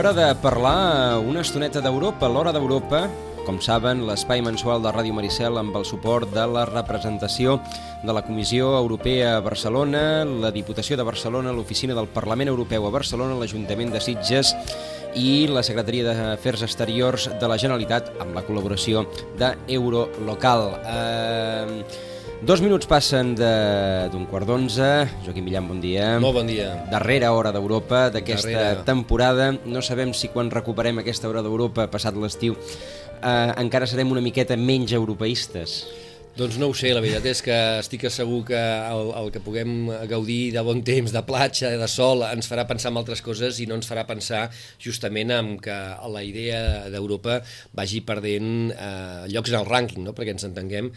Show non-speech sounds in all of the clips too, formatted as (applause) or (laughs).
Hora de parlar una estoneta d'Europa, l'Hora d'Europa, com saben, l'espai mensual de Ràdio Maricel amb el suport de la representació de la Comissió Europea a Barcelona, la Diputació de Barcelona, l'Oficina del Parlament Europeu a Barcelona, l'Ajuntament de Sitges i la Secretaria d'Afers Exteriors de la Generalitat amb la col·laboració d'Eurolocal. Eh, Dos minuts passen de- d'un quart d'onze. Joaquim Villan, bon dia. Molt bon dia. Darrera hora d'Europa d'aquesta temporada. No sabem si quan recuperem aquesta hora d'Europa, passat l'estiu, eh, encara serem una miqueta menys europeistes. Doncs no ho sé, la veritat és que estic segur que el, el que puguem gaudir de bon temps, de platja, de sol, ens farà pensar en altres coses i no ens farà pensar justament en que la idea d'Europa vagi perdent eh, llocs en el rànquing, no? perquè ens entenguem.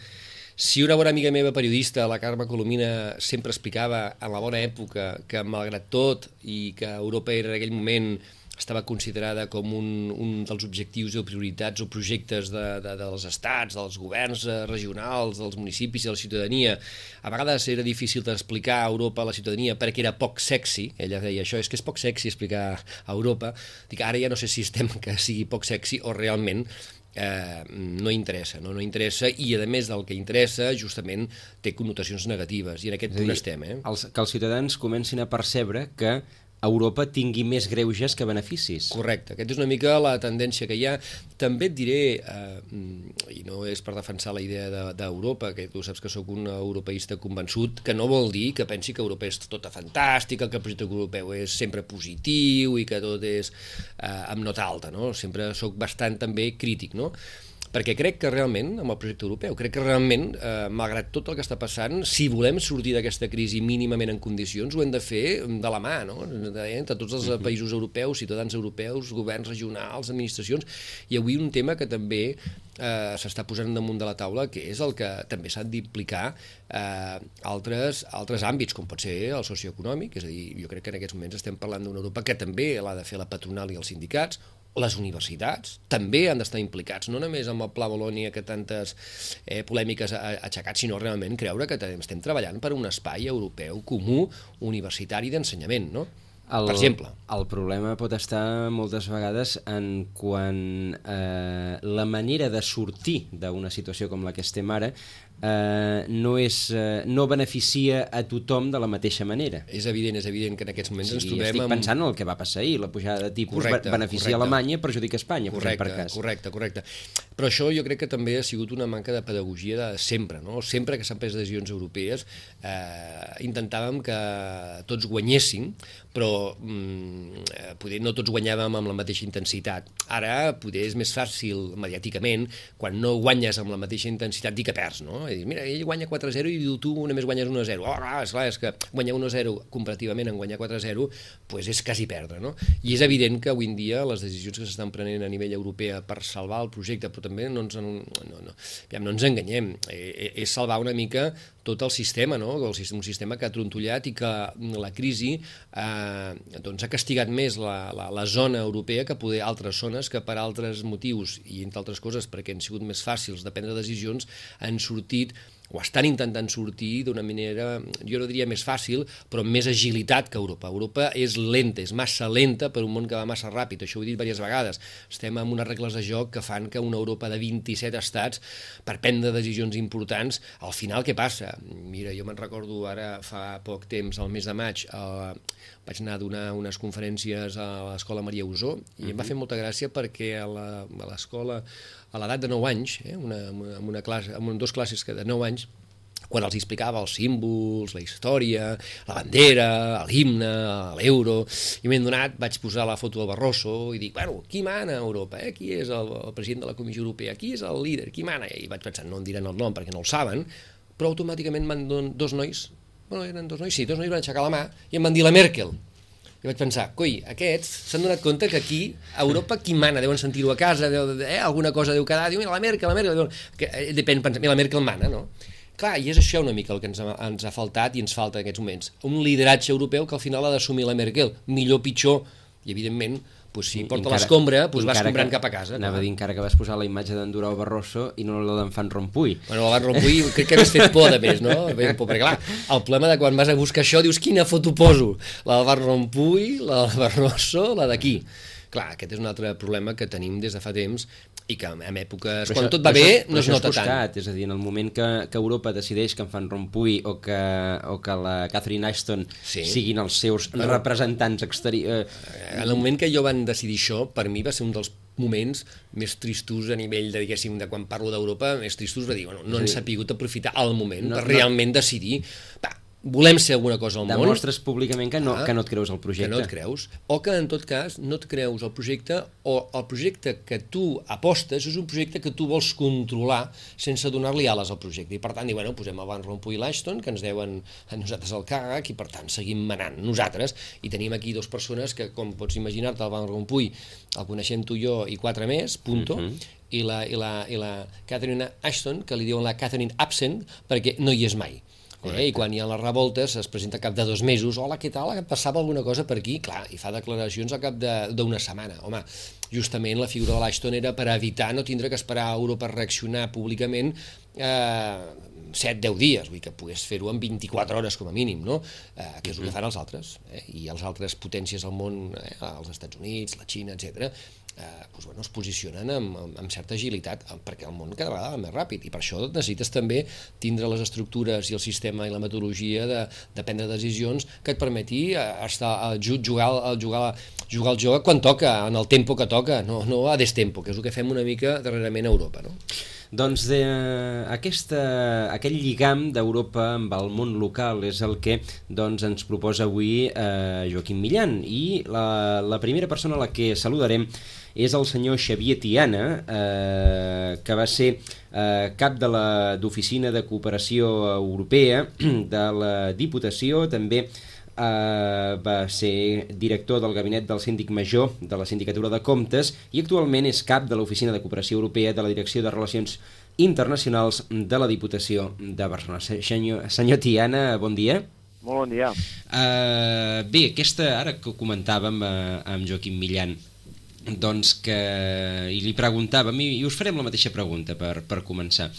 Si una bona amiga meva periodista, la Carme Colomina, sempre explicava en la bona època que malgrat tot i que Europa era en aquell moment estava considerada com un, un dels objectius o prioritats o projectes de, de, dels estats, dels governs eh, regionals, dels municipis i de la ciutadania. A vegades era difícil d'explicar a Europa a la ciutadania perquè era poc sexy. Ella deia això, és que és poc sexy explicar a Europa. Dic, ara ja no sé si estem que sigui poc sexy o realment eh, no interessa, no? no interessa i a més del que interessa justament té connotacions negatives i en aquest punt dir, estem eh? Els, que els ciutadans comencin a percebre que Europa tingui més greuges que beneficis. Correcte, aquesta és una mica la tendència que hi ha. També et diré, eh, i no és per defensar la idea de- d'Europa, de, que tu saps que sóc un europeista convençut, que no vol dir que pensi que Europa és tota fantàstica, que el projecte europeu és sempre positiu i que tot és eh, amb nota alta, no? Sempre sóc bastant també crític, no? Perquè crec que realment, amb el projecte europeu, crec que realment, eh, malgrat tot el que està passant, si volem sortir d'aquesta crisi mínimament en condicions, ho hem de fer de la mà, no? De, entre tots els països europeus, ciutadans europeus, governs regionals, administracions, i avui un tema que també eh, s'està posant damunt de la taula, que és el que també s'han d'implicar eh, altres, altres àmbits, com pot ser el socioeconòmic, és a dir, jo crec que en aquests moments estem parlant d'una Europa que també l'ha de fer la patronal i els sindicats, les universitats també han d'estar implicats, no només amb el Pla Bolònia que tantes eh, polèmiques ha aixecat, sinó realment creure que te- estem treballant per un espai europeu comú universitari d'ensenyament, no? El, per exemple. El problema pot estar moltes vegades en quan eh, la manera de sortir d'una situació com la que estem ara eh, no, és, eh, no beneficia a tothom de la mateixa manera. És evident, és evident que en aquests moments ens sigui, trobem estic amb... pensant en el que va passar ahir, la pujada de tipus Correcte, be- beneficia correcte. Alemanya, perjudica Espanya, Correcte, per cas. correcte, correcte. Però això jo crec que també ha sigut una manca de pedagogia de sempre, no? Sempre que s'han pres decisions europees eh, intentàvem que tots guanyéssim, però mm, eh, poder no tots guanyàvem amb la mateixa intensitat. Ara poder és més fàcil mediàticament, quan no guanyes amb la mateixa intensitat, dir que perds, no? I dir, mira, ell guanya 4-0 i tu només guanyes 1-0. Oh, clar, esclar, és que guanyar 1-0 comparativament amb guanyar 4-0 pues és quasi perdre, no? I és evident que avui en dia les decisions que s'estan prenent a nivell europeu per salvar el projecte, però també no ens, en, no, no, no ens enganyem, eh, és salvar una mica tot el sistema, no? el sistema, un sistema que ha trontollat i que la crisi eh, doncs ha castigat més la, la, la zona europea que poder altres zones que per altres motius i entre altres coses perquè han sigut més fàcils de prendre decisions han sortit o estan intentant sortir d'una manera, jo no diria més fàcil, però amb més agilitat que Europa. Europa és lenta, és massa lenta per un món que va massa ràpid, això ho he dit diverses vegades. Estem amb unes regles de joc que fan que una Europa de 27 estats, per prendre decisions importants, al final què passa? Mira, jo me'n recordo ara fa poc temps, al mes de maig, eh, vaig anar a donar unes conferències a l'escola Maria Usó i em va fer molta gràcia perquè a l'escola, a l'edat de 9 anys, eh, una, amb, una classe, amb dos classes que de 9 anys, quan els explicava els símbols, la història, la bandera, l'himne, l'euro, i m'he donat, vaig posar la foto del Barroso i dic, bueno, qui mana a Europa? Eh? Qui és el, el president de la Comissió Europea? Qui és el líder? Qui mana? I vaig pensar, no em diran el nom perquè no el saben, però automàticament van don, dos nois, bueno, eren dos nois, sí, dos nois van aixecar la mà i em van dir la Merkel. I vaig pensar, coi, aquests s'han donat compte que aquí, a Europa, qui mana? Deuen sentir-ho a casa, deu, eh, alguna cosa deu quedar, diu, mira, la Merkel, la Merkel, que, eh, depèn, pensa, mira, la Merkel mana, no? Clar, i és això una mica el que ens ha, ens ha faltat i ens falta en aquests moments. Un lideratge europeu que al final ha d'assumir la Merkel, millor, pitjor, i evidentment pues si porta l'escombra, pues va escombrant cap a casa. Anava a dir encara que vas posar la imatge d'en Durau Barroso i no la d'en Fan Rompuy. Bueno, la Fan Rompuy crec que hagués fet por, de més, no? Por, perquè clar, el problema de quan vas a buscar això, dius quina foto poso? La del Van Rompuy, la del Barroso, la d'aquí. Clar, aquest és un altre problema que tenim des de fa temps i que en èpoques, però quan això, tot va bé, no es nota buscat, tant. És a dir, en el moment que, que Europa decideix que en Fan Rompuy o que, o que la Catherine Ashton sí. siguin els seus però, representants exteriors... Eh, en el moment que jo van decidir això, per mi va ser un dels moments més tristos a nivell de, diguéssim, de quan parlo d'Europa, més tristos va dir, bueno, no sí. ens ha pogut aprofitar al moment no, per no. realment decidir, va, volem ser alguna cosa al món... Demostres públicament que no, ah, que no et creus el projecte. Que no et creus, o que en tot cas no et creus el projecte, o el projecte que tu apostes és un projecte que tu vols controlar sense donar-li ales al projecte. I per tant, i, bueno, posem el Van Rompuy i l'Ashton, que ens deuen a nosaltres el càrrec, i per tant seguim manant nosaltres, i tenim aquí dues persones que, com pots imaginar-te, el Van Rompuy el coneixem tu i jo i quatre més, punto, mhm. -huh. i la, i, la, i la Catherine Ashton, que li diuen la Catherine Absent, perquè no hi és mai. Eh? I quan hi ha les revoltes es presenta cap de dos mesos, hola, què tal, passava alguna cosa per aquí? Clar, i fa declaracions al cap d'una setmana. Home, justament la figura de l'Ashton era per evitar no tindre que esperar a Europa a reaccionar públicament eh, 7-10 dies, vull dir que pogués fer-ho en 24 hores com a mínim, no? Eh, que és el que fan els altres, eh? i les altres potències al món, eh? els Estats Units, la Xina, etc eh, doncs, bueno, es posicionen amb, amb, amb certa agilitat perquè el món cada vegada va més ràpid i per això necessites també tindre les estructures i el sistema i la metodologia de, de prendre decisions que et permeti eh, estar, a jugar, a jugar, jugar el joc quan toca, en el tempo que toca, no, no a destempo, que és el que fem una mica darrerament a Europa. No? Doncs de, aquesta, aquell lligam d'Europa amb el món local és el que doncs, ens proposa avui eh, Joaquim Millan i la, la primera persona a la que saludarem és el senyor Xavier Tiana, eh, que va ser eh, cap de d'Oficina de Cooperació Europea (clears throat) de la Diputació, també Uh, va ser director del gabinet del síndic major de la Sindicatura de Comptes i actualment és cap de l'Oficina de Cooperació Europea de la Direcció de Relacions Internacionals de la Diputació de Barcelona. Senyor, senyor Tiana, bon dia. Molt bon dia. Uh, bé, aquesta, ara que comentàvem uh, amb Joaquim Millan, doncs que i li preguntàvem, i, i us farem la mateixa pregunta per, per començar.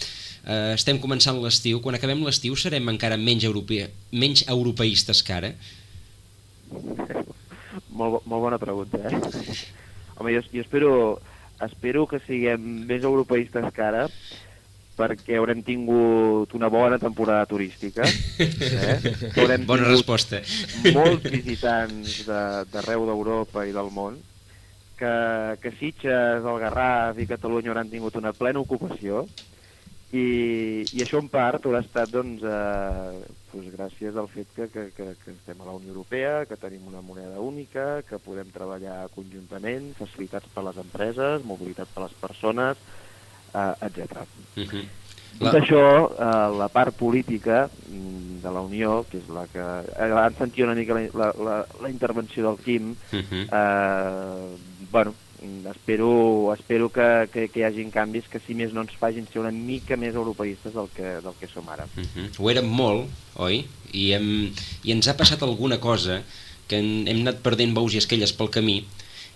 Uh, estem començant l'estiu, quan acabem l'estiu serem encara menys, europea, menys europeistes que ara? molt, molt bona pregunta, eh? (laughs) Home, jo, jo espero, espero que siguem més europeistes que ara, perquè haurem tingut una bona temporada turística. Eh? (laughs) Haurem bona resposta. Molts visitants d'arreu de, d'Europa i del món, que, que Sitges, el Garraf i Catalunya hauran tingut una plena ocupació i, i això en part haurà estat doncs, eh, doncs gràcies al fet que, que, que, que estem a la Unió Europea, que tenim una moneda única, que podem treballar conjuntament, facilitats per les empreses, mobilitat per les persones, eh, etc. Uh -huh. Tot la... això, eh, la part política mm, de la Unió, que és la que... Eh, han sentit una mica la, la, la intervenció del Quim, uh -huh. eh, bueno, espero, espero que, que, que hi hagin canvis que si més no ens fagin ser una mica més europeistes del que, del que som ara. Uh -huh. Ho érem molt, oi? I, hem, I ens ha passat alguna cosa que hem, hem anat perdent bous i esquelles pel camí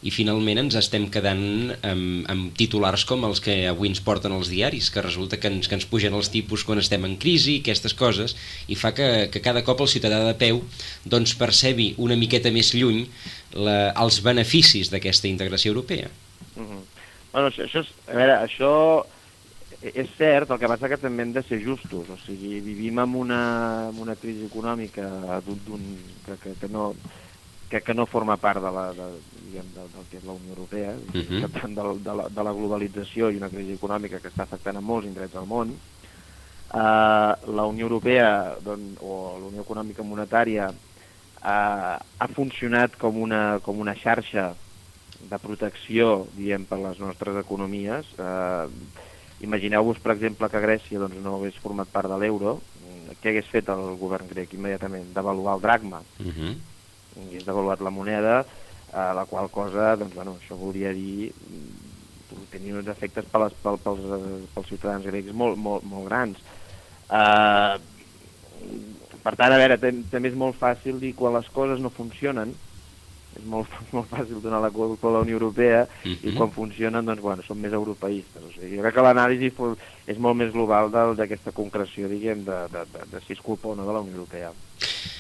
i finalment ens estem quedant amb, amb titulars com els que avui ens porten els diaris, que resulta que ens, que ens pugen els tipus quan estem en crisi, aquestes coses, i fa que, que cada cop el ciutadà de peu doncs, percebi una miqueta més lluny la, els beneficis d'aquesta integració europea. Mm -hmm. bueno, això, això, és, a veure, això és cert, el que passa que també hem de ser justos, o sigui, vivim en una, en una crisi econòmica d'un que, que, que no que, que no forma part de la, de, diguem, del, del que és la Unió Europea, uh -huh. de, de, la, de la globalització i una crisi econòmica que està afectant a molts indrets del món. Uh, la Unió Europea doncs, o la Unió Econòmica Monetària uh, ha funcionat com una, com una xarxa de protecció diguem, per les nostres economies. Uh, Imagineu-vos, per exemple, que Grècia doncs, no hagués format part de l'euro, què hagués fet el govern grec immediatament? Devaluar el dracma. Uh -huh hagués devaluat la moneda, eh, la qual cosa, doncs, bueno, això volia dir mm, tenir uns efectes per les, pel, pels, pels ciutadans grecs molt, molt, molt grans. Eh, per tant, a veure, també és molt fàcil dir quan les coses no funcionen, és molt, (laughs) molt fàcil donar la culpa a la Unió Europea uh -huh. i quan funcionen, doncs, bueno, són més europeistes. O sigui, jo crec que l'anàlisi és molt més global d'aquesta concreció, diguem, de, de, de, de si és culpa o no de la Unió Europea.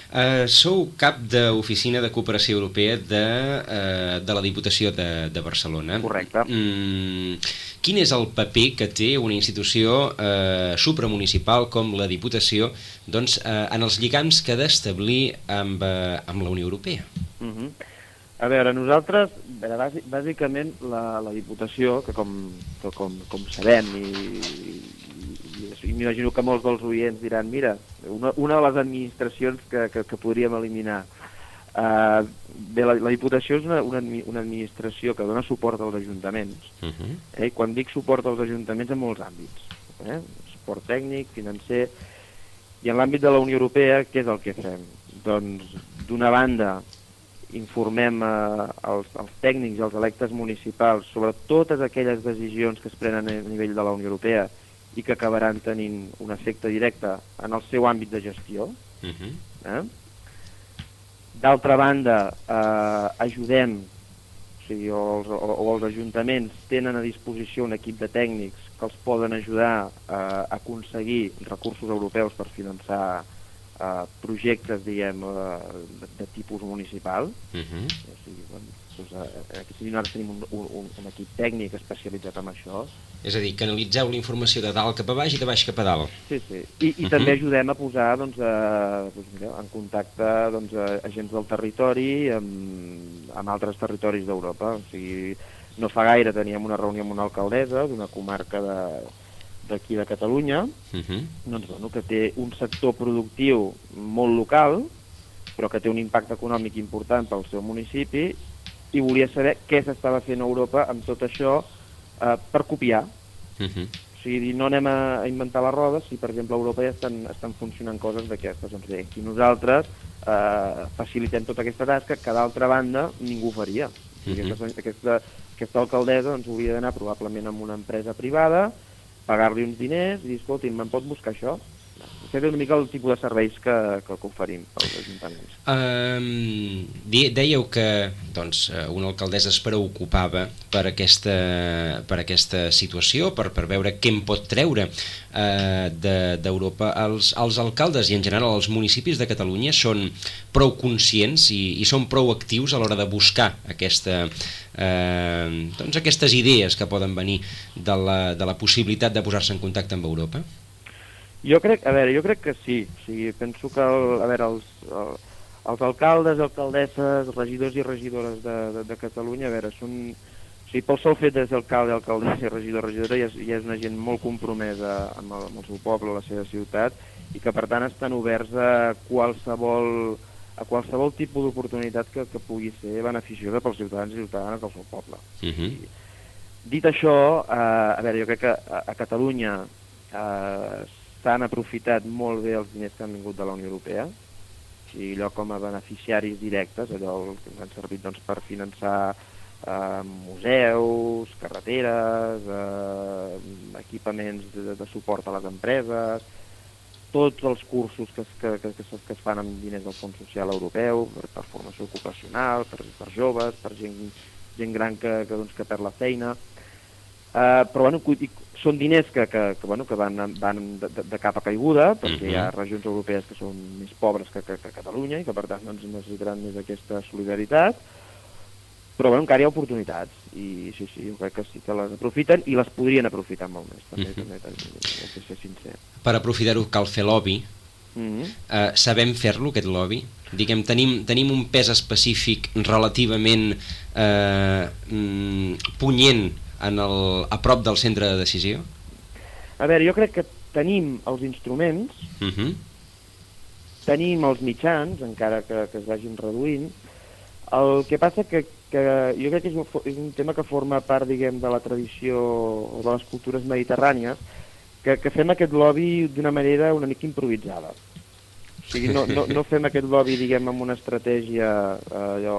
Uh, sou cap d'Oficina de Cooperació Europea de, uh, de la Diputació de, de Barcelona. Correcte. Mm, quin és el paper que té una institució uh, supramunicipal com la Diputació doncs, uh, en els lligams que ha d'establir amb, uh, amb la Unió Europea? Uh mhm. -huh. A veure, nosaltres, bàsicament, la, la Diputació, que com, que com, com sabem i, i m'imagino que molts dels oients diran, mira, una, una de les administracions que, que, que podríem eliminar. Uh, bé, la, la Diputació és una, una, una administració que dona suport als ajuntaments, uh -huh. eh, i quan dic suport als ajuntaments en molts àmbits, eh? suport tècnic, financer, i en l'àmbit de la Unió Europea, què és el que fem? Doncs, d'una banda, informem eh, els, els tècnics i els electes municipals sobre totes aquelles decisions que es prenen a nivell de la Unió Europea i que acabaran tenint un efecte directe en el seu àmbit de gestió. Uh mhm. -huh. eh? D'altra banda, eh, ajudem, o, sigui, o, els, o, o els ajuntaments tenen a disposició un equip de tècnics que els poden ajudar eh, a aconseguir recursos europeus per finançar eh, projectes, diguem, eh, de, de tipus municipal. Uh mhm. -huh. o sigui, bueno, doncs, eh, aquí ara tenim un, un, un equip tècnic especialitzat en això. És a dir, que analitzeu la informació de dalt cap a baix i de baix cap a dalt. Sí, sí. I, i uh -huh. també ajudem a posar doncs, a, doncs, mira, en contacte doncs, a agents del territori amb, amb altres territoris d'Europa. O sigui, no fa gaire teníem una reunió amb una alcaldessa d'una comarca de d'aquí de Catalunya, uh -huh. doncs, bueno, que té un sector productiu molt local, però que té un impacte econòmic important pel seu municipi i volia saber què s'estava fent a Europa amb tot això eh, per copiar. Uh -huh. O sigui, no anem a inventar la roda si, per exemple, a Europa ja estan, estan funcionant coses d'aquestes. Doncs bé, aquí nosaltres eh, facilitem tota aquesta tasca que d'altra banda ningú faria. Uh -huh. aquesta, aquesta, aquesta alcaldessa doncs, hauria d'anar probablement amb una empresa privada, pagar-li uns diners i dir, escolti, me'n pot buscar això? És una mica el tipus de serveis que, que, oferim als ajuntaments. Um, dèieu que doncs, eh, una alcaldessa es preocupava per aquesta, per aquesta situació, per, per veure què en pot treure uh, d'Europa. De, els, els alcaldes i en general els municipis de Catalunya són prou conscients i, i són prou actius a l'hora de buscar aquesta, uh, doncs aquestes idees que poden venir de la, de la possibilitat de posar-se en contacte amb Europa? Jo crec, a veure, jo crec que sí. O sigui, penso que, el, a veure, els, el, els alcaldes, alcaldesses, regidors i regidores de, de, de Catalunya, a veure, són... O sigui, pel sol fet de ser alcalde, alcaldessa i regidor, regidora, ja és, ja és una gent molt compromesa amb el, amb el seu poble, la seva ciutat, i que per tant estan oberts a qualsevol, a qualsevol tipus d'oportunitat que, que pugui ser beneficiosa pels ciutadans i ciutadanes del seu poble. Uh -huh. I, dit això, eh, a veure, jo crec que a, a Catalunya eh, s'han aprofitat molt bé els diners que han vingut de la Unió Europea, sigui, allò com a beneficiaris directes, allò que ens han servit doncs, per finançar eh, museus, carreteres, eh, equipaments de, de suport a les empreses, tots els cursos que que, que, que, que es fan amb diners del Fons Social Europeu, per, per formació ocupacional, per, per joves, per gent, gent gran que, que, doncs, que perd la feina. Uh, però bueno, són diners que, que, que, bueno, que van, van de, de cap a caiguda, perquè uh -huh. hi ha mhm. regions europees que són més pobres que, que, que Catalunya i que per tant doncs, necessitaran més aquesta solidaritat, però bueno, encara hi ha oportunitats i sí, sí, jo crec que sí que les aprofiten i les podrien aprofitar molt més, també, uh -huh. també, també, també ser sincer. Per aprofitar-ho cal fer lobby, Uh -huh. uh, sabem fer-lo, aquest lobby? Diguem, tenim, tenim un pes específic relativament uh, mm, punyent en el, a prop del centre de decisió? A veure, jo crec que tenim els instruments, uh mhm. -huh. tenim els mitjans, encara que, que es vagin reduint, el que passa que, que jo crec que és un, és un tema que forma part, diguem, de la tradició o de les cultures mediterrànies, que, que fem aquest lobby d'una manera una mica improvisada. O sigui, no, no, no fem aquest lobby, diguem, amb una estratègia eh, allò...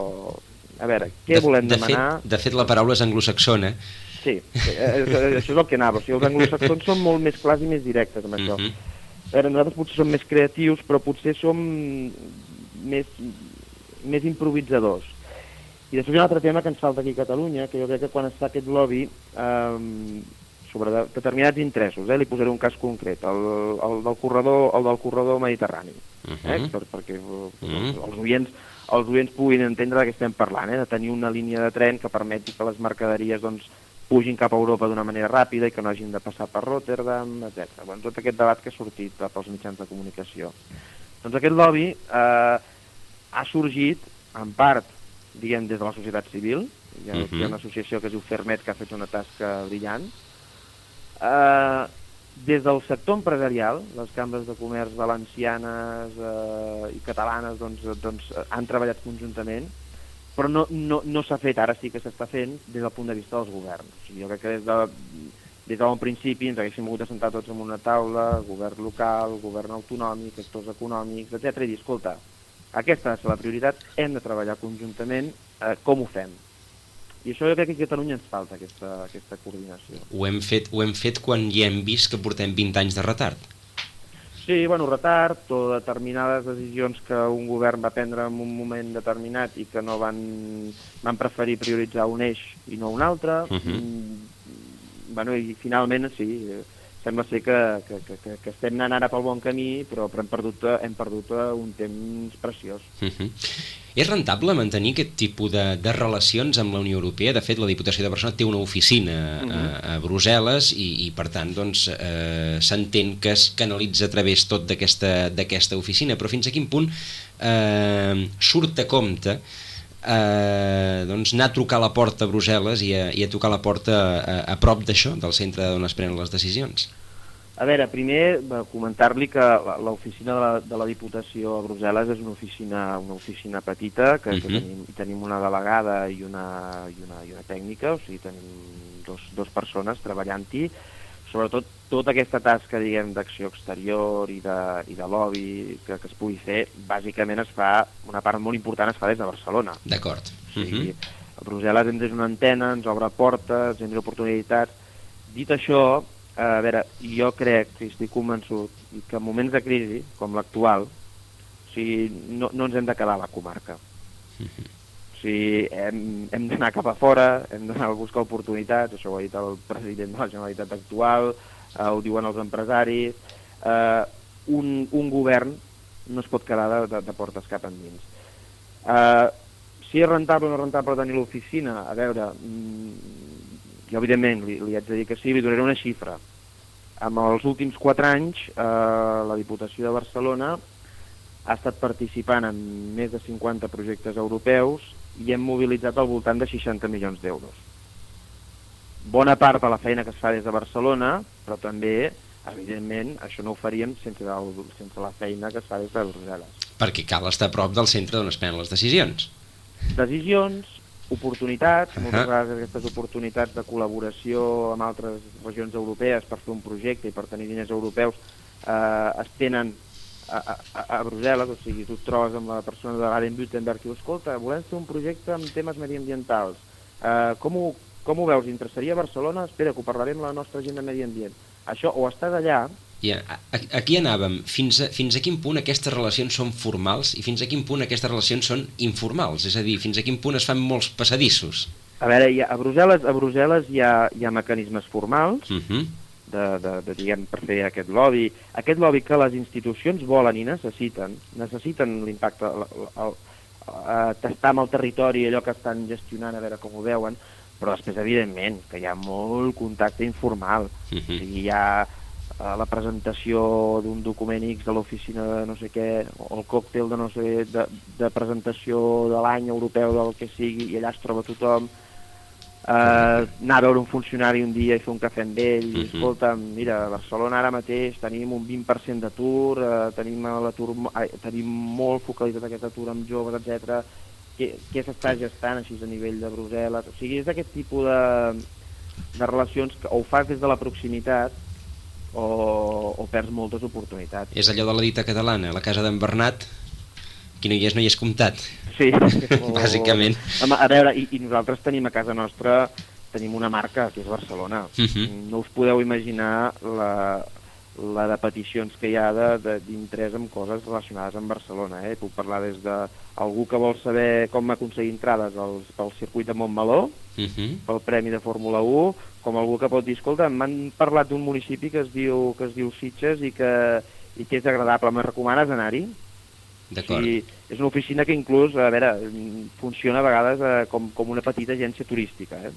A veure, què de, volem de demanar? Fet, de fet, la paraula és anglosaxona. Sí, eh, eh, això és el que anava. O sigui, els anglosaxons són molt més clars i més directes amb això. Mhm. Uh -huh. A veure, nosaltres potser som més creatius, però potser som més, més improvisadors. I després hi ha un altre tema que ens falta aquí a Catalunya, que jo crec que quan es fa aquest lobby eh, sobre de, determinats interessos, eh, li posaré un cas concret, el, el, del, corredor, el del corredor mediterrani, eh, Mhm. per, perquè eh, Mhm. els oients els oients puguin entendre de què estem parlant, eh? de tenir una línia de tren que permeti que les mercaderies doncs, pugin cap a Europa d'una manera ràpida i que no hagin de passar per Rotterdam, etc. Bueno, tot aquest debat que ha sortit pels mitjans de comunicació. Doncs aquest lobby eh, ha sorgit, en part, diguem, des de la societat civil, hi ha, uh -huh. hi ha una associació que es diu Fermet que ha fet una tasca brillant, eh, des del sector empresarial, les cambres de comerç valencianes eh, i catalanes doncs, doncs, han treballat conjuntament, però no, no, no s'ha fet, ara sí que s'està fent, des del punt de vista dels governs. O sigui, jo crec que des de, des de bon principi ens haguéssim hagut de sentar tots en una taula, govern local, govern autonòmic, actors econòmics, etc i dir, escolta, aquesta és la prioritat, hem de treballar conjuntament, eh, com ho fem? I això jo crec que a Catalunya ens falta, aquesta, aquesta coordinació. Ho hem, fet, ho hem fet quan ja hem vist que portem 20 anys de retard. Sí, bueno, retard o determinades decisions que un govern va prendre en un moment determinat i que no van, van preferir prioritzar un eix i no un altre. Uh -huh. mm, bueno, i finalment, sí, eh, sembla ser que, que, que, que, estem anant ara pel bon camí, però, però hem perdut, hem perdut eh, un temps preciós. Uh -huh. És rentable mantenir aquest tipus de, de relacions amb la Unió Europea? De fet, la Diputació de Barcelona té una oficina uh -huh. a, a Brussel·les i, i per tant, doncs, eh, s'entén que es canalitza a través tot d'aquesta oficina, però fins a quin punt eh, surt a compte eh, doncs anar a trucar a la porta a Brussel·les i a, i a tocar la porta a, a prop d'això, del centre on es prenen les decisions? A veure, primer eh, comentar-li que la- l'oficina de, la, de la Diputació a Brussel·les és una oficina, una oficina petita, que, uh -huh. que tenim, tenim una delegada i una, i una, i una tècnica, o sigui, tenim dos, dos persones treballant-hi, sobretot tota aquesta tasca, diguem, d'acció exterior i de, i de lobby que, que es pugui fer, bàsicament es fa, una part molt important es fa des de Barcelona. D'acord. O sigui, Mhm. a Brussel·les ens és una antena, ens obre portes, ens oportunitats. Dit això, a veure, jo crec, i estic convençut, que en moments de crisi, com l'actual, o sigui, no, no ens hem de quedar a la comarca. O sigui, hem, hem d'anar cap a fora, hem d'anar a buscar oportunitats, això ho ha dit el president de la Generalitat actual, eh, ho diuen els empresaris, eh, un, un govern no es pot quedar de, de, de portes cap endins. Eh, si és rentable o no rentable tenir l'oficina, a veure, mm, jo evidentment li, li haig de dir que sí, li donaré una xifra. En els últims quatre anys, eh, la Diputació de Barcelona ha estat participant en més de 50 projectes europeus i hem mobilitzat al voltant de 60 milions d'euros. Bona part de la feina que es fa des de Barcelona, però també, evidentment, això no ho faríem sense, el, sense la feina que es fa des de Brussel·les. Perquè cal estar a prop del centre on es prenen les decisions. decisions, oportunitats, moltes Ahà. vegades aquestes oportunitats de col·laboració amb altres regions europees per fer un projecte i per tenir diners europeus eh, es tenen a, a, a Brussel·les, o sigui, tu et trobes amb la persona de Baden-Württemberg i dius, escolta, volem fer un projecte amb temes mediambientals, eh, com, ho, com ho veus, interessaria Barcelona? Espera, que ho parlarem amb la nostra gent de medi ambient. Això, o estàs allà, I a, aquí anàvem. Fins a, fins a quin punt aquestes relacions són formals i fins a quin punt aquestes relacions són informals? És a dir, fins a quin punt es fan molts passadissos? a veure, ha, a Brussel·les, a Brussel·les hi, ha, hi ha mecanismes formals, Uh -huh. de, de, de, diguem, per fer aquest lobby, aquest lobby que les institucions volen i necessiten, necessiten l'impacte, el, el, el, eh, tastar amb el territori allò que estan gestionant, a veure com ho veuen, però després, evidentment, que hi ha molt contacte informal. Uh O sigui, hi ha eh, la presentació d'un document X de l'oficina de no sé què, o el còctel de no sé, de, de presentació de l'any europeu del que sigui, i allà es troba tothom, eh, anar a veure un funcionari un dia i fer un cafè amb ell, i Mhm. escolta, mira, a Barcelona ara mateix tenim un 20% d'atur, eh, tenim l'atur, tenim molt focalitzat aquest atur amb joves, etc. Què, què s'està gestant així a nivell de Brussel·les? O sigui, és aquest tipus de, de relacions que o ho fas des de la proximitat o, o perds moltes oportunitats. És allò de la dita catalana, la casa d'en Bernat, qui no hi és no hi és comptat. Sí, (laughs) Bàsicament. A, a veure, i, i nosaltres tenim a casa nostra tenim una marca que és Barcelona. Uh -huh. No us podeu imaginar la, la de peticions que hi ha d'interès en coses relacionades amb Barcelona. Eh? Puc parlar des de algú que vol saber com aconseguir entrades al, pel circuit de Montmeló, Uh -huh. pel Premi de Fórmula 1, com algú que pot dir, escolta, m'han parlat d'un municipi que es diu que es diu Sitges i que, i que és agradable, me recomanes anar-hi? D'acord. Sí, és una oficina que inclús, a veure, funciona a vegades eh, com, com una petita agència turística. Eh?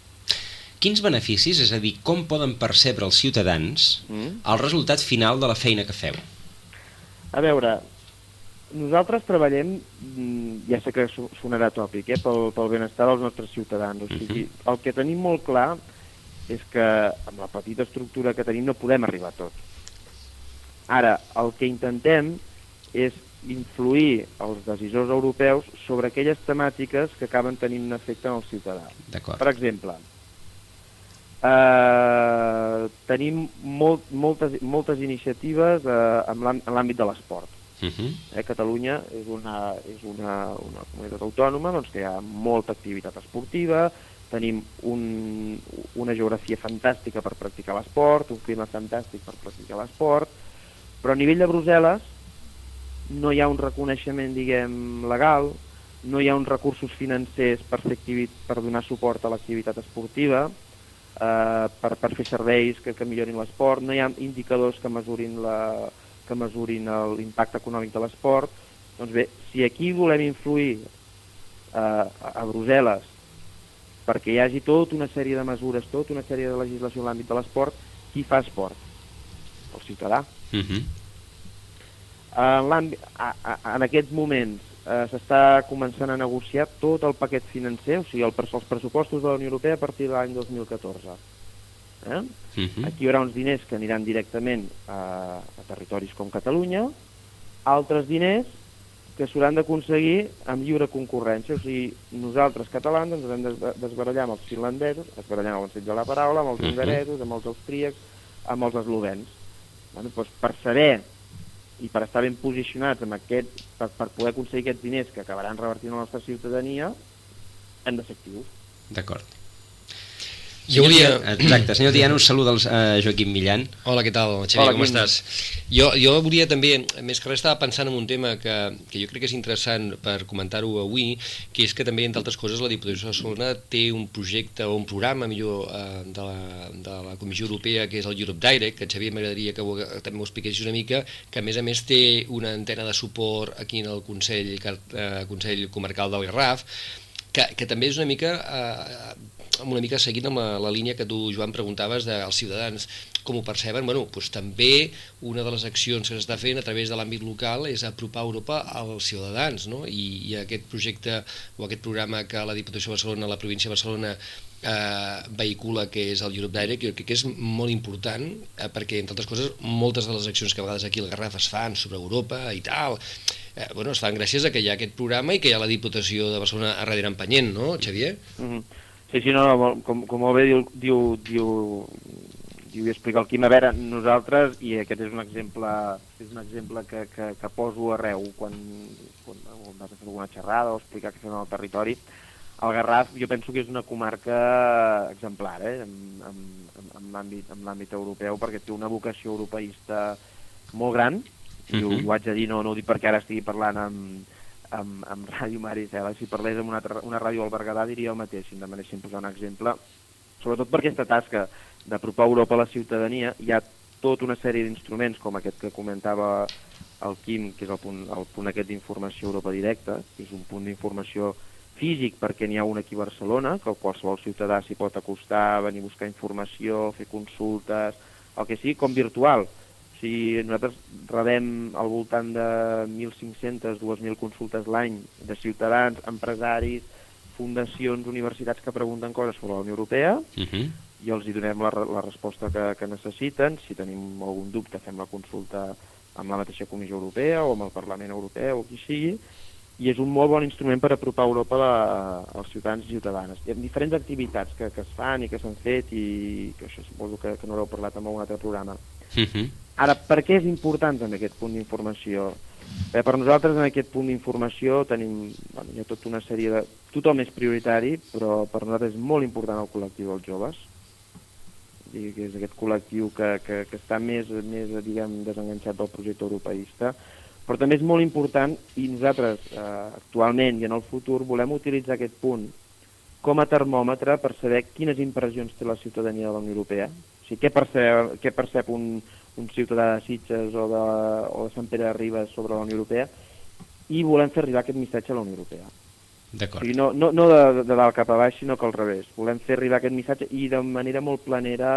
Quins beneficis, és a dir, com poden percebre els ciutadans Mm? el resultat final de la feina que feu? A veure, nosaltres treballem, mm, ja sé que so- sonarà tòpic, eh, pel, pel benestar dels nostres ciutadans. O sigui, el que tenim molt clar és que amb la petita estructura que tenim no podem arribar a tot. Ara, el que intentem és influir els decisors europeus sobre aquelles temàtiques que acaben tenint un efecte en el ciutadà. Per exemple, eh, tenim molt, moltes, moltes iniciatives eh, en l'àmbit de l'esport. Uh -huh. Eh, Catalunya és una, és una, una comunitat autònoma doncs, que hi ha molta activitat esportiva, tenim un, una geografia fantàstica per practicar l'esport, un clima fantàstic per practicar l'esport, però a nivell de Brussel·les no hi ha un reconeixement, diguem, legal, no hi ha uns recursos financers per, fer activi- per donar suport a l'activitat esportiva, eh, per, per fer serveis que, que millorin l'esport, no hi ha indicadors que mesurin la, que mesurin l'impacte econòmic de l'esport. Doncs bé, si aquí volem influir eh, a, a Brussel·les perquè hi hagi tota una sèrie de mesures, tota una sèrie de legislació en l'àmbit de l'esport, qui fa esport? El ciutadà. Uh -huh. En, a, a, en aquests moments eh, s'està començant a negociar tot el paquet financer, o sigui, el, els pressupostos de la Unió Europea a partir de l'any 2014. Eh? Uh -huh. Aquí hi haurà uns diners que aniran directament a, a territoris com Catalunya, altres diners que s'hauran d'aconseguir amb lliure concurrència. O sigui, nosaltres, catalans, ens hem de desbarallar amb els finlandesos, desbarallar amb el sentit de la paraula, amb els Mhm. hongaresos, amb els austríacs, amb els eslovens. Bueno, doncs per saber i per estar ben posicionats amb aquest, per, per poder aconseguir aquests diners que acabaran revertint la nostra ciutadania, hem de ser actius. D'acord. Jo volia... Exacte, senyor Tiano, saluda el uh, Joaquim Millan. Hola, què tal, Xavier, Hola, com Quim. estàs? Jo, jo volia també, més que res estava pensant en un tema que, que jo crec que és interessant per comentar-ho avui, que és que també, entre altres coses, la Diputació de Barcelona té un projecte o un programa, millor, eh, de, la, de la Comissió Europea, que és el Europe Direct, que Xavier m'agradaria que ho, també ho expliquessis una mica, que a més a més té una antena de suport aquí en el Consell, eh, Consell Comarcal del Garraf, que, que també és una mica eh, amb una mica seguint amb la, la línia que tu, Joan, preguntaves dels ciutadans, com ho perceben, bueno, doncs també una de les accions que s'està fent a través de l'àmbit local és apropar Europa als ciutadans, no? I, i aquest projecte o aquest programa que la Diputació de Barcelona, la província de Barcelona, eh, vehicula, que és el Europe Direct, jo crec que és molt important, eh, perquè, entre altres coses, moltes de les accions que a vegades aquí al Garraf es fan sobre Europa i tal, eh, bueno, es fan gràcies a que hi ha aquest programa i que hi ha la Diputació de Barcelona a darrere empenyent, no, Xavier? Mm -hmm. Sí, sí, no, no, com, com molt bé diu, diu, diu, diu i explica el Quim, a veure, nosaltres, i aquest és un exemple, és un exemple que, que, que poso arreu quan, quan vas a fer alguna xerrada o explicar què fem al territori, el Garraf jo penso que és una comarca exemplar eh, en, en, en, en l'àmbit europeu perquè té una vocació europeista molt gran, i ho, Mhm. ho haig de dir, no, no ho dic perquè ara estigui parlant amb, amb, amb Ràdio Maricel, si parlés amb una, altra, una ràdio al Berguedà diria el mateix, si em demanessin posar un exemple, sobretot per aquesta tasca d'apropar Europa a la ciutadania, hi ha tota una sèrie d'instruments com aquest que comentava el Quim, que és el punt, el punt aquest d'informació Europa Directa, que és un punt d'informació físic perquè n'hi ha un aquí a Barcelona, que qualsevol ciutadà s'hi pot acostar, venir a buscar informació, fer consultes, el que sigui, com virtual. Sigui, nosaltres rebem al voltant de 1.500, 2.000 consultes l'any de ciutadans, empresaris, fundacions, universitats que pregunten coses sobre la Unió Europea Uh -huh. i els hi donem la, la resposta que, que necessiten. Si tenim algun dubte fem la consulta amb la mateixa Comissió Europea o amb el Parlament Europeu o qui sigui i és un molt bon instrument per apropar Europa a, als ciutadans i ciutadanes. Hi ha diferents activitats que, que es fan i que s'han fet i que això suposo que, que no haureu parlat en algun altre programa. Uh -huh. Ara, per què és important també aquest punt d'informació? Bé, per nosaltres en aquest punt d'informació tenim, bueno, hi ha tota una sèrie de... Tothom és prioritari, però per nosaltres és molt important el col·lectiu dels joves, digui que és aquest col·lectiu que, que, que està més, més diguem, desenganxat del projecte europeista, però també és molt important i nosaltres eh, actualment i en el futur volem utilitzar aquest punt com a termòmetre per saber quines impressions té la ciutadania de la Unió Europea, o sigui, què percep, què percep un, un ciutadà de Sitges o de, o de Sant Pere de Ribes sobre la Unió Europea i volem fer arribar aquest missatge a la Unió Europea. O D'acord. sigui, no, no, no de, de dalt cap a baix, sinó que al revés. Volem fer arribar aquest missatge i de manera molt planera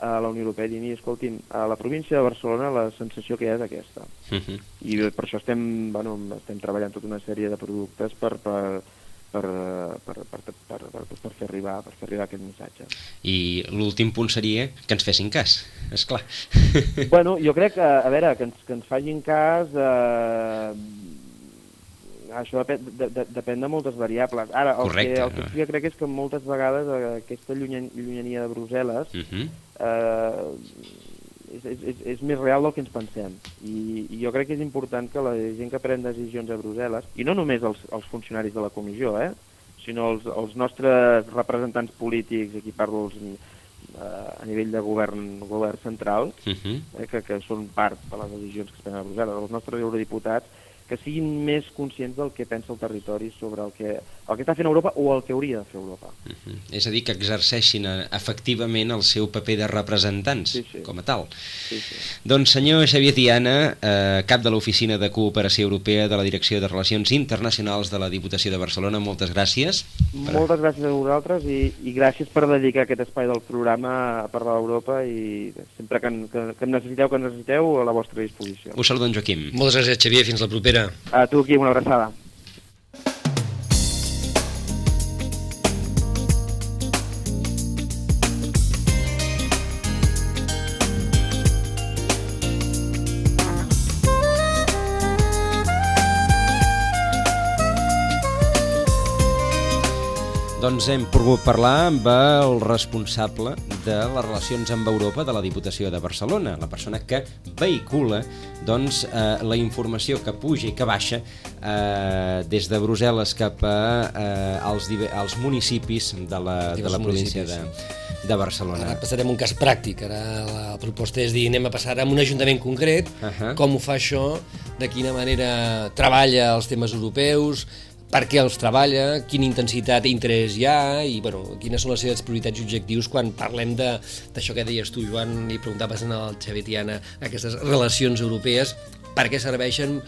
a la Unió Europea, dient, escolti'm, a la província de Barcelona la sensació que hi ha és aquesta. Uh -huh. I per això estem, bueno, estem treballant tota una sèrie de productes per, per, per, per, per, per, per, per, per, fer arribar, per fer arribar aquest missatge. I l'últim punt seria que ens fessin cas, és clar. (laughs) Bueno, jo crec que, a veure, que ens, que ens facin cas... Eh, això depèn de, de, depèn de moltes variables. Ara, el, Correcte. que, el que sí que crec és que moltes vegades eh, aquesta llunyan, llunyania de Brussel·les Uh -huh. eh, és, és, és, és més real del que ens pensem. I, I jo crec que és important que la gent que pren decisions a Brussel·les, i no només els, els funcionaris de la comissió, eh, sinó els, els nostres representants polítics, aquí parlo els, eh, a nivell de govern, govern central, Uh -huh. eh, que, que són part de les decisions que es prenen a Brussel·les, els nostres eurodiputats, que siguin més conscients del que pensa el territori sobre el que, el que està fent Europa o el que hauria de fer Europa. Uh -huh. És a dir, que exerceixin eh, efectivament el seu paper de representants, Sí, sí. com a tal. Sí, sí. Doncs senyor Xavier Tiana, eh, cap de l'Oficina de Cooperació Europea de la Direcció de Relacions Internacionals de la Diputació de Barcelona, moltes gràcies. Per- Moltes gràcies a vosaltres i, i gràcies per dedicar aquest espai del programa a parlar d'Europa i sempre que, que, que em necessiteu, que em necessiteu, a la vostra disposició. Us saludo en Joaquim. Moltes gràcies, Xavier. Fins la propera. A tu aquí, una abraçada. Doncs hem pogut parlar amb el responsable de les relacions amb Europa de la Diputació de Barcelona, la persona que vehicula doncs, eh, la informació que puja i que baixa eh, des de Brussel·les cap a, eh, als, als municipis de la, de la província de, de Barcelona. Ara passarem un cas pràctic. Ara la proposta és dir, anem a passar a un ajuntament concret, Ahà. com ho fa això, de quina manera treballa els temes europeus, per què els treballa, quina intensitat i interès hi ha i bueno, quines són les seves prioritats i objectius quan parlem de- d'això que deies tu, Joan, i preguntaves al Xavier Tiana, aquestes relacions europees, per què serveixen,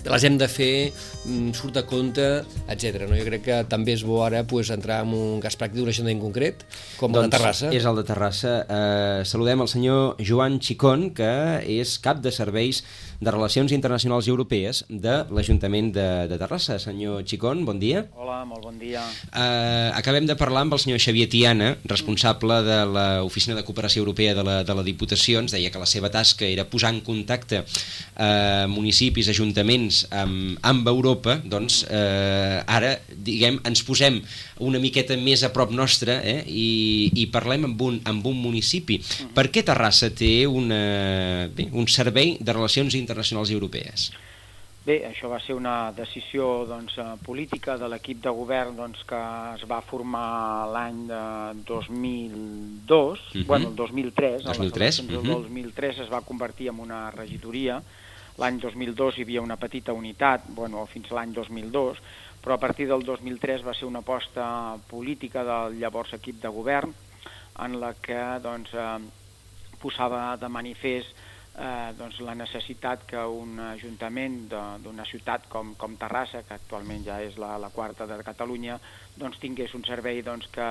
les hem de fer, mm, surt a compte, etc. No? Jo crec que també és bo ara pues, entrar en un cas pràctic d'un ajuntament concret, com el de Terrassa. Doncs És el de Terrassa. Eh, saludem el senyor Joan Chicón, que és cap de serveis de Relacions Internacionals i Europees de l'Ajuntament de, de Terrassa. Senyor Chicón, bon dia. Hola, molt bon dia. Eh, acabem de parlar amb el senyor Xavier Tiana, responsable de l'Oficina de Cooperació Europea de la, de la Diputació. Ens deia que la seva tasca era posar en contacte eh, municipis, ajuntaments amb, amb Europa. Doncs eh, ara, diguem, ens posem una miqueta més a prop nostre eh, i, i parlem amb un, amb un municipi. Per què Terrassa té una, bé, un servei de relacions internacionals europees? Bé, això va ser una decisió doncs, eh, política de l'equip de govern doncs, que es va formar l'any de 2002, Mhm. bueno, el 2003, a les 2003, eleccions del mhm. 2003 es va convertir en una regidoria, l'any 2002 hi havia una petita unitat, bueno, fins l'any 2002, però a partir del 2003 va ser una aposta política del llavors equip de govern en la que doncs, eh, posava de manifest eh, doncs, la necessitat que un ajuntament d'una ciutat com, com Terrassa, que actualment ja és la, la quarta de Catalunya, doncs, tingués un servei doncs, que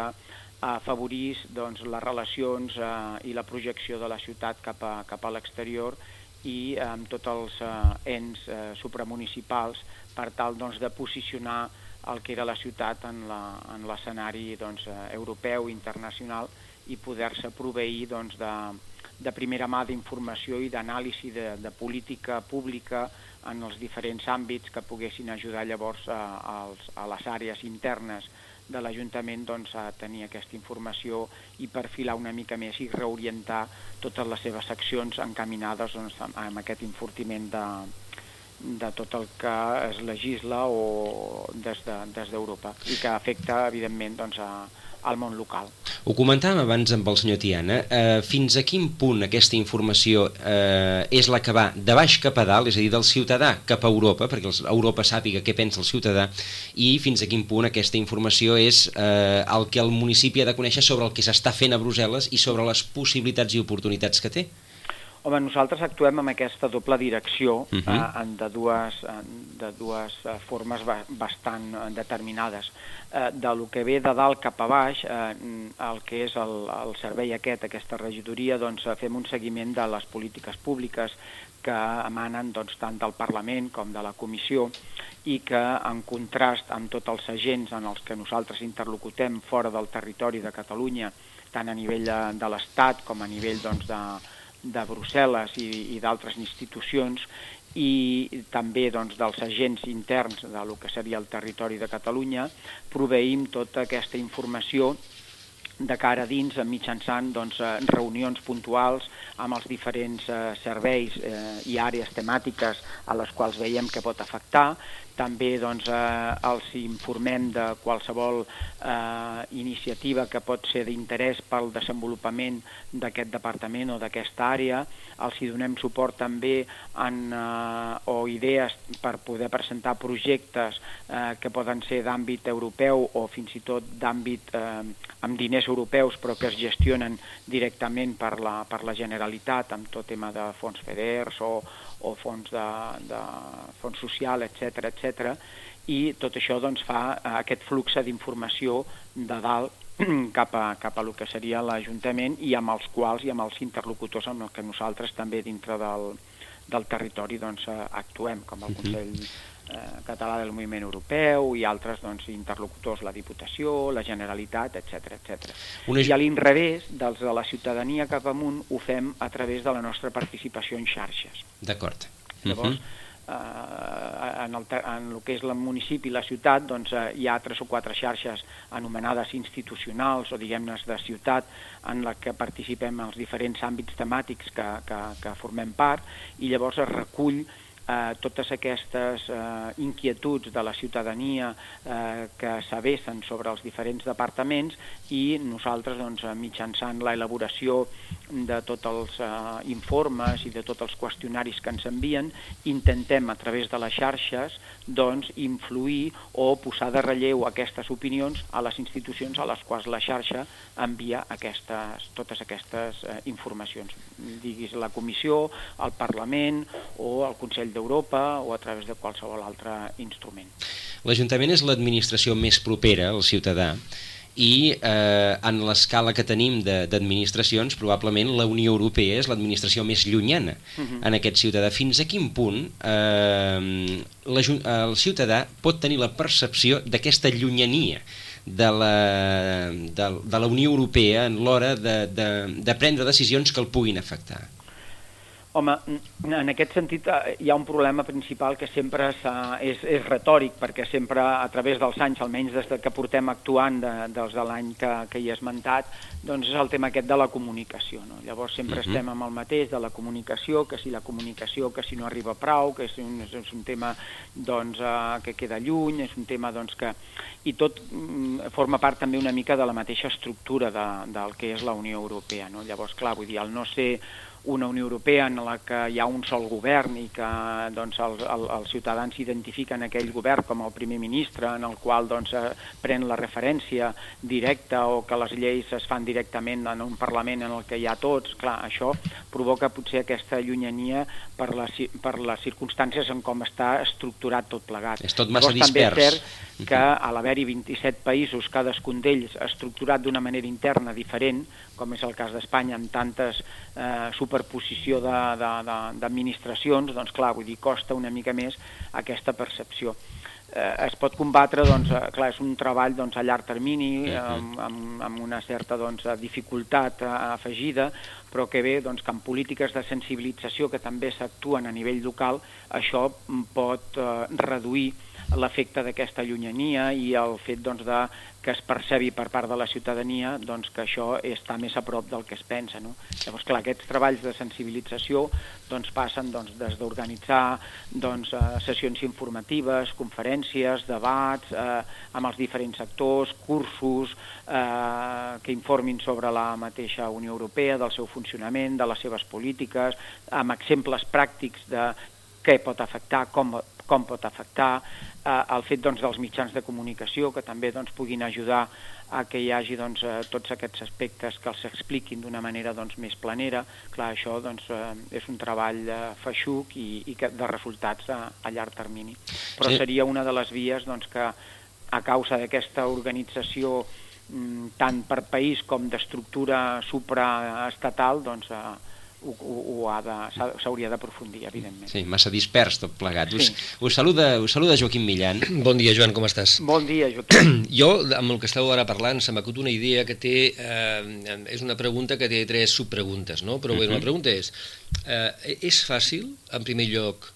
afavorís doncs, les relacions eh, i la projecció de la ciutat cap a, cap a l'exterior i eh, amb tots els eh, ens eh, supramunicipals per tal doncs, de posicionar el que era la ciutat en l'escenari doncs, eh, europeu, internacional i poder-se proveir doncs, de, de primera mà d'informació i d'anàlisi de, de política pública en els diferents àmbits que poguessin ajudar llavors a, a, a les àrees internes de l'Ajuntament doncs, a tenir aquesta informació i perfilar una mica més i reorientar totes les seves accions encaminades doncs, amb aquest enfortiment de, de tot el que es legisla o des d'Europa de, des i que afecta, evidentment, doncs, a, al món local. Ho comentàvem abans amb el senyor Tiana, eh, fins a quin punt aquesta informació eh, és la que va de baix cap a dalt, és a dir, del ciutadà cap a Europa, perquè Europa sàpiga què pensa el ciutadà, i fins a quin punt aquesta informació és eh, el que el municipi ha de conèixer sobre el que s'està fent a Brussel·les i sobre les possibilitats i oportunitats que té? Home, nosaltres actuem amb aquesta doble direcció uh -huh. eh, de dues, de dues eh, formes ba bastant eh, determinades. Eh, de lo que ve de dalt cap a baix, eh, el que és el, el servei aquest, aquesta regidoria, doncs eh, fem un seguiment de les polítiques públiques que emanen doncs, tant del Parlament com de la Comissió i que en contrast amb tots els agents en els que nosaltres interlocutem fora del territori de Catalunya, tant a nivell de, de l'Estat com a nivell doncs, de, de Brussel·les i, i d'altres institucions i també doncs, dels agents interns de lo que seria el territori de Catalunya, proveïm tota aquesta informació de cara a dins mitjançant doncs, eh, reunions puntuals amb els diferents eh, serveis eh, i àrees temàtiques a les quals veiem que pot afectar també doncs, eh, els informem de qualsevol eh, iniciativa que pot ser d'interès pel desenvolupament d'aquest departament o d'aquesta àrea. Els hi donem suport també en, eh, o idees per poder presentar projectes eh, que poden ser d'àmbit europeu o fins i tot d'àmbit eh, amb diners europeus però que es gestionen directament per la, per la Generalitat amb tot tema de fons FEDERS o, o fons, de, de fons social, etc etc. i tot això doncs, fa eh, aquest flux d'informació de dalt (clears throat) cap a, cap a el que seria l'Ajuntament i amb els quals i amb els interlocutors amb els que nosaltres també dintre del, del territori doncs, eh, actuem, com el Consell Català del Moviment Europeu i altres doncs, interlocutors, la Diputació, la Generalitat, etc etc. Una... I a l'inrevés, dels de la ciutadania cap amunt, ho fem a través de la nostra participació en xarxes. D'acord. Llavors, uh -huh eh, en, el, en el que és el municipi i la ciutat doncs, eh, hi ha tres o quatre xarxes anomenades institucionals o diguem-ne de ciutat en la que participem en els diferents àmbits temàtics que, que, que formem part i llavors es recull eh, totes aquestes eh, inquietuds de la ciutadania eh, que s'avessen sobre els diferents departaments i nosaltres doncs, mitjançant la elaboració de tots els eh, informes i de tots els qüestionaris que ens envien intentem a través de les xarxes doncs, influir o posar de relleu aquestes opinions a les institucions a les quals la xarxa envia aquestes, totes aquestes eh, informacions, diguis la Comissió, el Parlament o el Consell d'Europa o a través de qualsevol altre instrument. L'Ajuntament és l'administració més propera al ciutadà i eh, en l'escala que tenim d'administracions probablement la Unió Europea és l'administració més llunyana uh -huh. en aquest ciutadà. Fins a quin punt eh, la, el ciutadà pot tenir la percepció d'aquesta llunyania de la, de, de la Unió Europea en l'hora de, de, de prendre decisions que el puguin afectar? Home, en aquest sentit eh, hi ha un problema principal que sempre és, és retòric, perquè sempre a través dels anys, almenys des que portem actuant de, dels de l'any que, que hi he esmentat, doncs és el tema aquest de la comunicació. No? Llavors sempre uh -huh. estem amb el mateix de la comunicació, que si la comunicació, que si no arriba prou, que és un, és un tema doncs, eh, que queda lluny, és un tema doncs, que... I tot mm, forma part també una mica de la mateixa estructura de, del que és la Unió Europea. No? Llavors, clar, vull dir, el no ser una Unió Europea en la que hi ha un sol govern i que doncs, el, el, els ciutadans s'identifiquen aquell govern com el primer ministre en el qual doncs, eh, pren la referència directa o que les lleis es fan directament en un Parlament en el que hi ha tots, clar, això provoca potser aquesta llunyania per, la, per les circumstàncies en com està estructurat tot plegat. És tot massa Llavors, dispers. També és cert que a l'haver-hi 27 països, cadascun d'ells estructurat d'una manera interna diferent, com és el cas d'Espanya, amb tantes eh, superposició d'administracions, doncs clar, vull dir, costa una mica més aquesta percepció. eh, es pot combatre, doncs, eh, clar, és un treball doncs, a llarg termini, amb, amb, amb una certa doncs, dificultat eh, afegida, però que bé doncs, que amb polítiques de sensibilització que també s'actuen a nivell local, això pot eh, reduir l'efecte d'aquesta llunyania i el fet doncs, de que es percebi per part de la ciutadania doncs, que això està més a prop del que es pensa. No? Llavors, clar, aquests treballs de sensibilització doncs, passen doncs, des d'organitzar doncs, eh, sessions informatives, conferències, debats eh, amb els diferents sectors, cursos eh, que informin sobre la mateixa Unió Europea, del seu funcionament, de les seves polítiques, amb exemples pràctics de què pot afectar, com, com pot afectar, eh, el fet doncs, dels mitjans de comunicació que també doncs, puguin ajudar a que hi hagi doncs, eh, tots aquests aspectes que els expliquin d'una manera doncs, més planera. Clar, això doncs, eh, és un treball eh, feixuc i, i que, de resultats a, a llarg termini. Però sí. seria una de les vies doncs, que a causa d'aquesta organització mm, tant per país com d'estructura supraestatal doncs, eh, ho, ho, s'hauria d'aprofundir, evidentment. Sí, massa dispers tot plegat. Sí. Us, us, saluda, us saluda Joaquim Millan. (clears throat) Bon dia, Joan, com estàs? Bon dia, Joaquim. (clears throat) jo, amb el que esteu ara parlant, se m'acut una idea que té... Eh, és una pregunta que té tres subpreguntes, no? Però uh -huh. la pregunta és, eh, és fàcil, en primer lloc,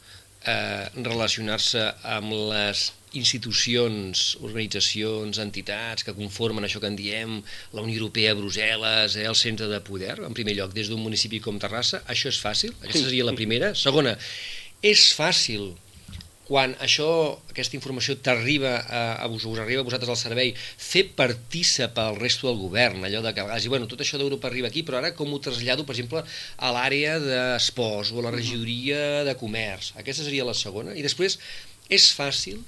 eh, relacionar-se amb les institucions, organitzacions, entitats que conformen això que en diem la Unió Europea, Brussel·les, eh, el centre de poder, en primer lloc, des d'un municipi com Terrassa, això és fàcil? Aquesta seria la primera. Segona, és fàcil quan això, aquesta informació t'arriba a, a us, us arriba a vosaltres al servei, fer partícip al resto del govern, allò de que a vegades, bueno, tot això d'Europa arriba aquí, però ara com ho trasllado, per exemple, a l'àrea d'esports o a la regidoria de comerç. Aquesta seria la segona. I després, és fàcil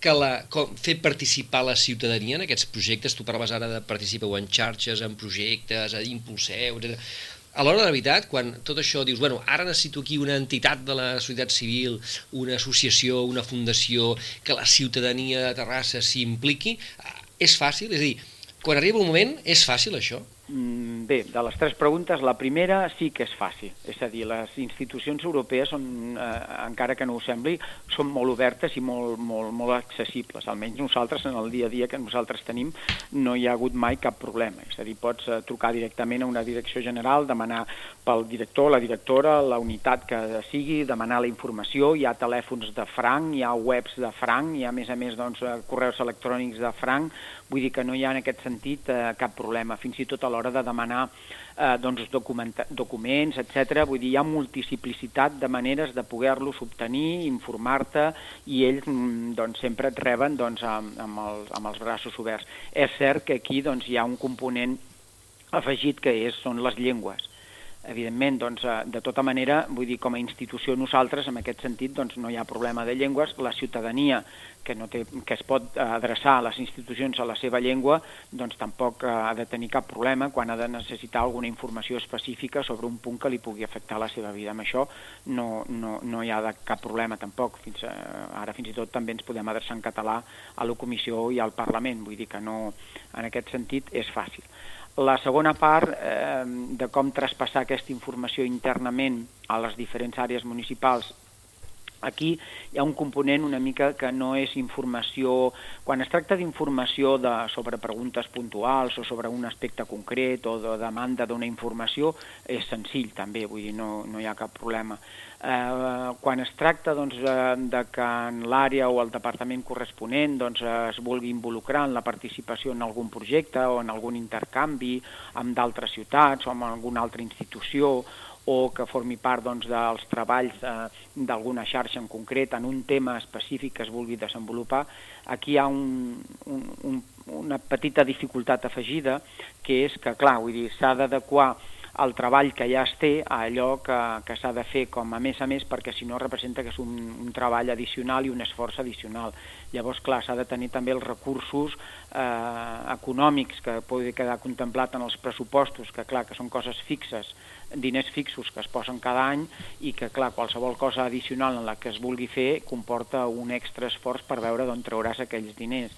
que la, com, fer participar la ciutadania en aquests projectes, tu parlaves ara de participar en xarxes, en projectes, impulseu, etc. A l'hora de la veritat, quan tot això dius, bueno, ara necessito aquí una entitat de la societat civil, una associació, una fundació, que la ciutadania de Terrassa s'impliqui, eh, és fàcil? És a dir, quan arriba un moment, és fàcil això? Mm, bé, de les tres preguntes, la primera sí que és fàcil. És a dir, les institucions europees, són, eh, encara que no ho sembli, són molt obertes i molt, molt, molt accessibles. Almenys nosaltres, en el dia a dia que nosaltres tenim, no hi ha hagut mai cap problema. És a dir, pots eh, trucar directament a una direcció general, demanar pel director, la directora, la unitat que sigui, demanar la informació, hi ha telèfons de franc, hi ha webs de franc, hi ha a més a més doncs, eh, correus electrònics de franc, vull dir que no hi ha en aquest sentit eh, cap problema. Fins i tot a l'hora de demanar eh, doncs, documents, etc. Vull dir, hi ha multiplicitat de maneres de poder-los obtenir, informar-te, i ells mm, doncs, sempre et reben doncs, amb, amb, els, amb els braços oberts. És cert que aquí doncs, hi ha un component afegit que és, són les llengües evidentment, doncs, eh, de tota manera, vull dir, com a institució nosaltres, en aquest sentit, doncs, no hi ha problema de llengües, la ciutadania que, no té, que es pot adreçar a les institucions a la seva llengua, doncs tampoc eh, ha de tenir cap problema quan ha de necessitar alguna informació específica sobre un punt que li pugui afectar la seva vida. Amb això no, no, no hi ha de cap problema tampoc. Fins, a, ara fins i tot també ens podem adreçar en català a la comissió i al Parlament, vull dir que no, en aquest sentit és fàcil. La segona part eh, de com traspassar aquesta informació internament a les diferents àrees municipals Aquí hi ha un component una mica que no és informació... Quan es tracta d'informació sobre preguntes puntuals o sobre un aspecte concret o de demanda d'una informació, és senzill també, vull dir, no, no hi ha cap problema. Eh, quan es tracta doncs, de que en l'àrea o el departament corresponent doncs, es vulgui involucrar en la participació en algun projecte o en algun intercanvi amb d'altres ciutats o amb alguna altra institució o que formi part doncs, dels treballs eh, d'alguna xarxa en concret en un tema específic que es vulgui desenvolupar, aquí hi ha un, un, un, una petita dificultat afegida, que és que, clar, vull dir, s'ha d'adequar el treball que ja es té a allò que, que s'ha de fer com a més a més perquè si no representa que és un, un treball addicional i un esforç addicional. Llavors, clar, s'ha de tenir també els recursos eh, econòmics que pugui quedar contemplat en els pressupostos, que clar, que són coses fixes, diners fixos que es posen cada any i que, clar, qualsevol cosa addicional en la que es vulgui fer comporta un extra esforç per veure d'on trauràs aquells diners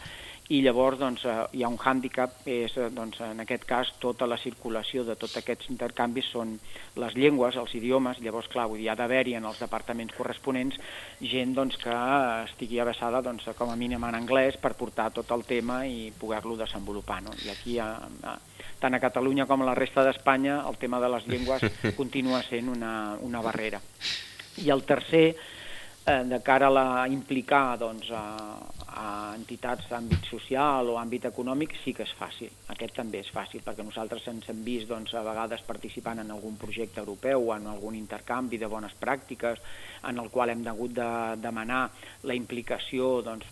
i llavors doncs, eh, hi ha un hàndicap, és eh, doncs, en aquest cas tota la circulació de tots aquests intercanvis són les llengües, els idiomes, llavors clar, vull dir, ha d'haver-hi en els departaments corresponents gent doncs, que estigui abassada doncs, com a mínim en anglès per portar tot el tema i poder-lo desenvolupar. No? I aquí, a, tant a Catalunya com a la resta d'Espanya, el tema de les llengües (laughs) continua sent una, una barrera. I el tercer, eh, de cara a la implicar doncs, a, a entitats d'àmbit social o àmbit econòmic sí que és fàcil. Aquest també és fàcil, perquè nosaltres ens hem vist doncs, a vegades participant en algun projecte europeu o en algun intercanvi de bones pràctiques en el qual hem hagut de demanar la implicació doncs,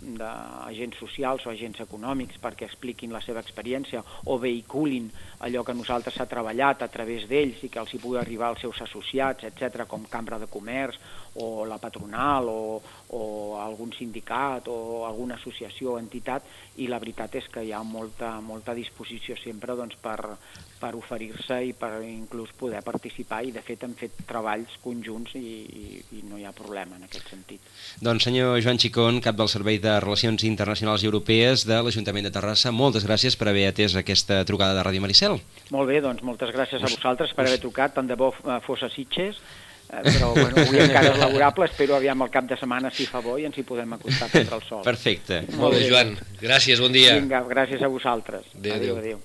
socials o agents econòmics perquè expliquin la seva experiència o vehiculin allò que nosaltres s'ha treballat a través d'ells i que els hi pugui arribar als seus associats, etc, com Cambra de Comerç o la patronal o, o algun sindicat o alguna associació o entitat i la veritat és que hi ha molta, molta disposició sempre doncs, per, per oferir-se i per inclús poder participar i de fet hem fet treballs conjunts i, i, i no hi ha problema en aquest sentit. Doncs senyor Joan Xicón, cap del Servei de Relacions Internacionals i Europees de l'Ajuntament de Terrassa, moltes gràcies per haver atès aquesta trucada de Ràdio Maricel. Molt bé, doncs moltes gràcies a vosaltres per haver trucat, tant de bo eh, fos a Sitges però bueno, avui (laughs) encara és laborable, espero aviam el cap de setmana si fa bo i ens hi podem acostar contra el sol. Perfecte. Molt bé, Joan. Gràcies, bon dia. Vinga, gràcies a vosaltres. Adéu, adéu. adéu.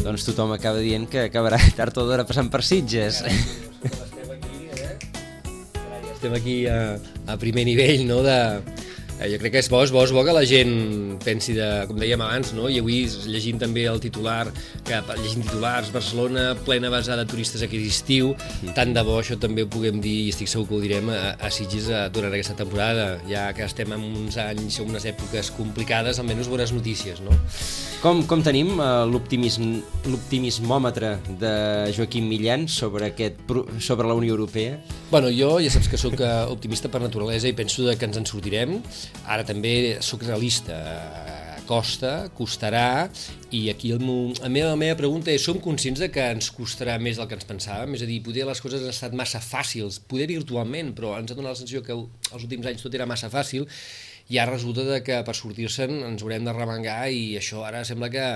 Doncs tothom acaba dient que acabarà (laughs) tard o d'hora passant per Sitges. Estem aquí a, a primer nivell no, de, Eh, jo crec que és bo, és bo, és bo que la gent pensi de, com dèiem abans, no? i avui llegim també el titular, que llegim titulars, Barcelona plena basada de turistes aquest estiu, mm. tant de bo això també ho puguem dir, i estic segur que ho direm a, a Sitges a, durant aquesta temporada, ja que estem en uns anys o unes èpoques complicades, almenys bones notícies, no? Com, com tenim uh, l'optimismòmetre de Joaquim Millan sobre, aquest, sobre la Unió Europea? Bueno, jo ja saps que sóc eh, optimista per naturalesa i penso que ens en sortirem. Ara també sóc realista, costa, costarà, i aquí el meu, la, meva, la meva pregunta és, som conscients de que ens costarà més del que ens pensàvem? És a dir, poder les coses han estat massa fàcils, poder virtualment, però ens ha donat la sensació que els últims anys tot era massa fàcil, i ara resulta que per sortir-se'n ens haurem de remengar i això ara sembla que,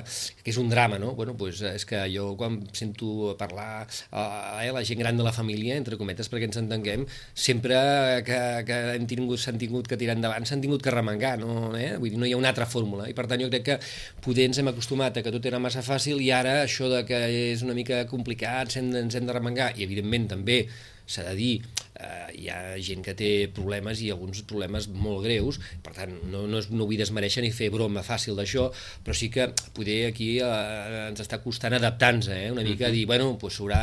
que és un drama, no? Bueno, pues és que jo quan sento parlar a, a la gent gran de la família, entre cometes, perquè ens entenguem, sempre que, que hem tingut, s'han tingut que tirar endavant s'han tingut que remengar, no? Eh? Vull dir, no hi ha una altra fórmula, i per tant jo crec que poder ens hem acostumat a que tot era massa fàcil i ara això de que és una mica complicat, ens hem de remengar, i evidentment també s'ha de dir, eh, hi ha gent que té problemes i alguns problemes molt greus, per tant, no, no, no vull desmereixer ni fer broma fàcil d'això, però sí que poder aquí eh, ens està costant adaptar-nos, eh? una mica dir, bueno, pues haurà,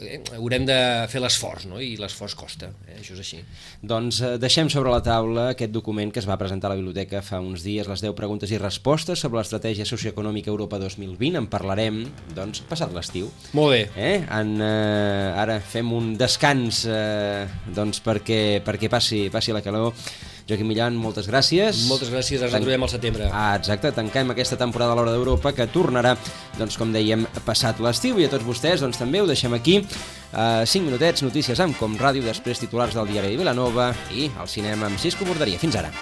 eh, haurem de fer l'esforç, no? i l'esforç costa, eh? això és així. Doncs eh, deixem sobre la taula aquest document que es va presentar a la biblioteca fa uns dies, les 10 preguntes i respostes sobre l'estratègia socioeconòmica Europa 2020, en parlarem, doncs, passat l'estiu. Molt bé. Eh? En, eh, ara fem un descans eh, doncs perquè, perquè passi, passi la calor. Joaquim Millan, moltes gràcies. Moltes gràcies, ens Tan... trobem al setembre. Ah, exacte, tanquem aquesta temporada a l'Hora d'Europa que tornarà, doncs com dèiem, passat l'estiu i a tots vostès doncs també ho deixem aquí. Uh, 5 minutets, notícies amb Com Ràdio, després titulars del diari de Vilanova i el cinema amb Cisco Borderia. Fins ara.